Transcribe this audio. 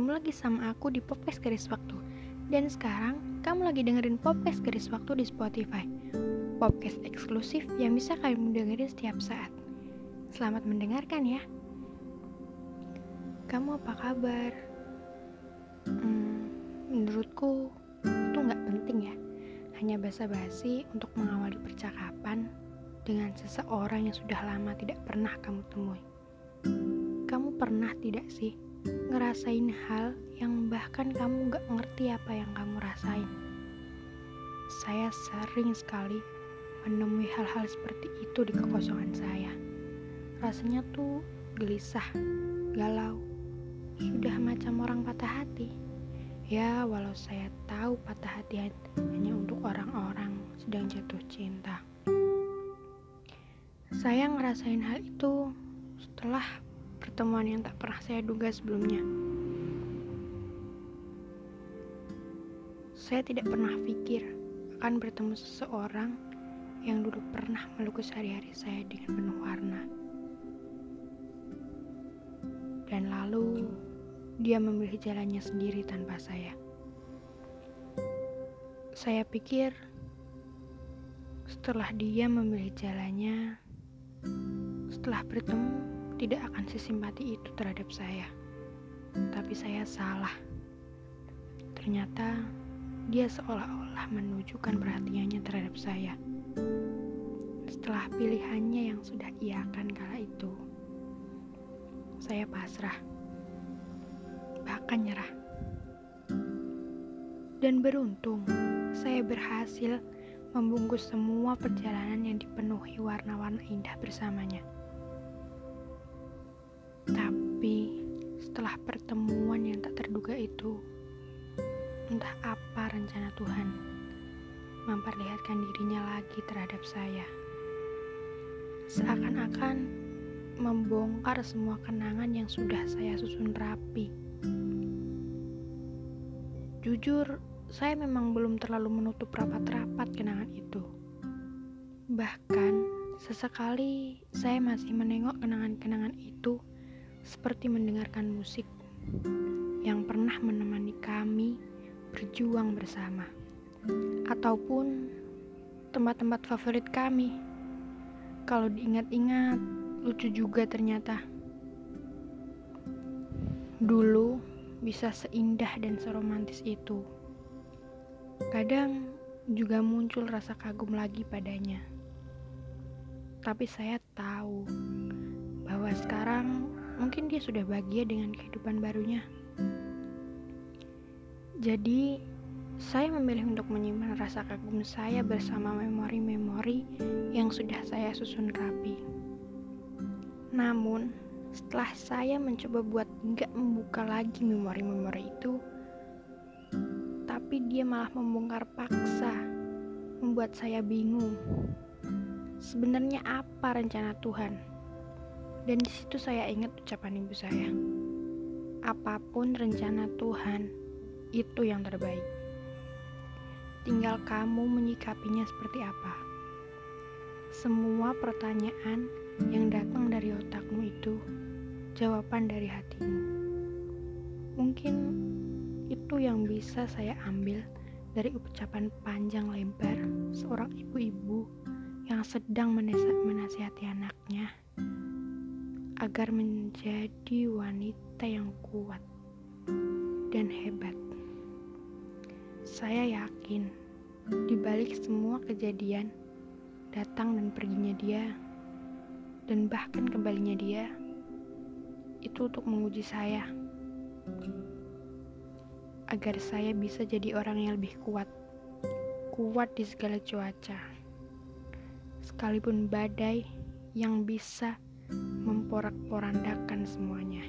Ketemu lagi sama aku di Podcast Garis Waktu. Dan sekarang kamu lagi dengerin Podcast Garis Waktu di Spotify. Podcast eksklusif yang bisa kamu dengerin setiap saat. Selamat mendengarkan ya. Kamu apa kabar? Hmm, menurutku itu nggak penting ya. Hanya basa-basi untuk mengawali percakapan dengan seseorang yang sudah lama tidak pernah kamu temui. Kamu pernah tidak sih ngerasain hal yang bahkan kamu gak ngerti apa yang kamu rasain. Saya sering sekali menemui hal-hal seperti itu di kekosongan saya. Rasanya tuh gelisah, galau, sudah macam orang patah hati. Ya, walau saya tahu patah hati hanya untuk orang-orang sedang jatuh cinta. Saya ngerasain hal itu setelah pertemuan yang tak pernah saya duga sebelumnya. Saya tidak pernah pikir akan bertemu seseorang yang dulu pernah melukis hari-hari saya dengan penuh warna. Dan lalu dia memilih jalannya sendiri tanpa saya. Saya pikir setelah dia memilih jalannya, setelah bertemu, tidak akan sesimpati itu terhadap saya. Tapi saya salah. Ternyata dia seolah-olah menunjukkan perhatiannya terhadap saya. Setelah pilihannya yang sudah iakan kala itu, saya pasrah, bahkan nyerah. Dan beruntung, saya berhasil membungkus semua perjalanan yang dipenuhi warna-warna indah bersamanya. Itu, entah apa rencana Tuhan memperlihatkan dirinya lagi terhadap saya. Seakan-akan membongkar semua kenangan yang sudah saya susun rapi. Jujur, saya memang belum terlalu menutup rapat-rapat kenangan itu. Bahkan, sesekali saya masih menengok kenangan-kenangan itu seperti mendengarkan musik yang pernah menemani kami berjuang bersama, ataupun tempat-tempat favorit kami. Kalau diingat-ingat, lucu juga ternyata. Dulu bisa seindah dan seromantis itu. Kadang juga muncul rasa kagum lagi padanya. Tapi saya tahu bahwa sekarang Mungkin dia sudah bahagia dengan kehidupan barunya. Jadi, saya memilih untuk menyimpan rasa kagum saya bersama memori-memori yang sudah saya susun rapi. Namun, setelah saya mencoba buat nggak membuka lagi memori-memori itu, tapi dia malah membongkar paksa, membuat saya bingung. Sebenarnya apa rencana Tuhan? Dan di situ saya ingat ucapan ibu saya. Apa pun rencana Tuhan, itu yang terbaik. Tinggal kamu menyikapinya seperti apa. Semua pertanyaan yang datang dari otakmu itu jawaban dari hatimu. Mungkin itu yang bisa saya ambil dari ucapan panjang lebar seorang ibu-ibu yang sedang menasihati anaknya agar menjadi wanita yang kuat dan hebat. Saya yakin di balik semua kejadian, datang dan perginya dia, dan bahkan kembalinya dia, itu untuk menguji saya agar saya bisa jadi orang yang lebih kuat, kuat di segala cuaca, sekalipun badai yang bisa memporak-porandakan semuanya.